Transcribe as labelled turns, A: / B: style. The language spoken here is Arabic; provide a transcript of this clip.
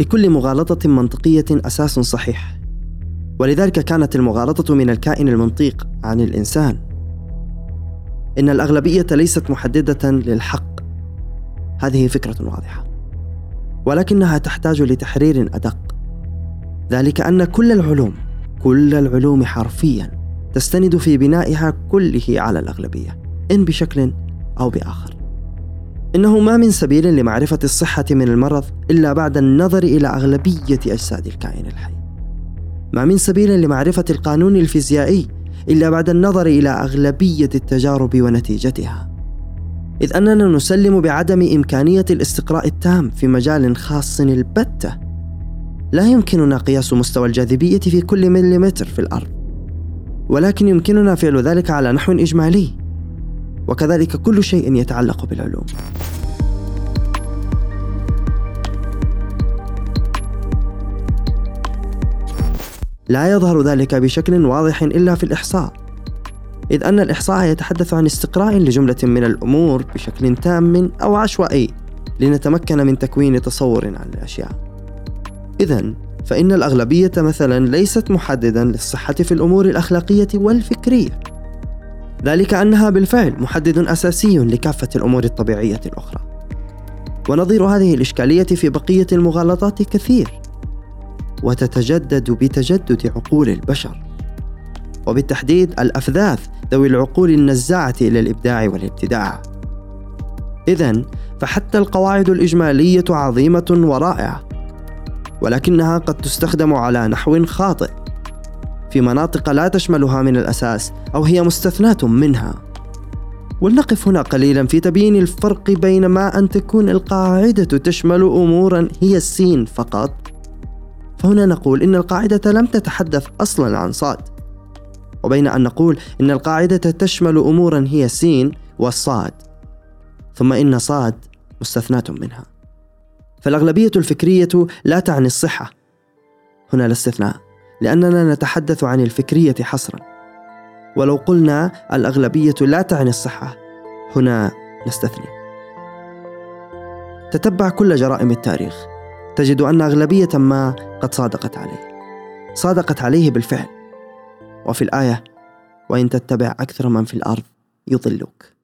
A: لكل مغالطة منطقية أساس صحيح. ولذلك كانت المغالطة من الكائن المنطيق عن الإنسان. إن الأغلبية ليست محددة للحق. هذه فكرة واضحة. ولكنها تحتاج لتحرير أدق. ذلك أن كل العلوم كل العلوم حرفيا تستند في بنائها كله على الأغلبية إن بشكل أو بآخر. إنه ما من سبيل لمعرفة الصحة من المرض إلا بعد النظر إلى أغلبية أجساد الكائن الحي. ما من سبيل لمعرفة القانون الفيزيائي إلا بعد النظر إلى أغلبية التجارب ونتيجتها. إذ أننا نسلم بعدم إمكانية الاستقراء التام في مجال خاص البتة. لا يمكننا قياس مستوى الجاذبية في كل مليمتر في الأرض. ولكن يمكننا فعل ذلك على نحو إجمالي. وكذلك كل شيء يتعلق بالعلوم. لا يظهر ذلك بشكل واضح إلا في الإحصاء إذ أن الإحصاء يتحدث عن استقراء لجملة من الأمور بشكل تام أو عشوائي لنتمكن من تكوين تصور عن الأشياء. اذا فإن الأغلبية مثلا ليست محددا للصحة في الأمور الأخلاقية والفكرية. ذلك أنها بالفعل محدد أساسي لكافة الأمور الطبيعية الأخرى. ونظير هذه الإشكالية في بقية المغالطات كثير. وتتجدد بتجدد عقول البشر. وبالتحديد الأفذاذ ذوي العقول النزاعة إلى الإبداع والابتداع. اذا فحتى القواعد الإجمالية عظيمة ورائعة. ولكنها قد تستخدم على نحو خاطئ. في مناطق لا تشملها من الأساس أو هي مستثناة منها. ولنقف هنا قليلا في تبيين الفرق بين ما أن تكون القاعدة تشمل امورا هي السين فقط. فهنا نقول إن القاعدة لم تتحدث أصلا عن صاد. وبين أن نقول إن القاعدة تشمل أمورا هي سين والصاد. ثم إن صاد مستثناة منها. فالأغلبية الفكرية لا تعني الصحة. هنا الاستثناء لأننا نتحدث عن الفكرية حصرا. ولو قلنا الأغلبية لا تعني الصحة هنا نستثني. تتبع كل جرائم التاريخ. تجد أن أغلبية ما قد صادقت عليه. صادقت عليه بالفعل. وفي الآية وإن تتبع أكثر من في الأرض يضلوك.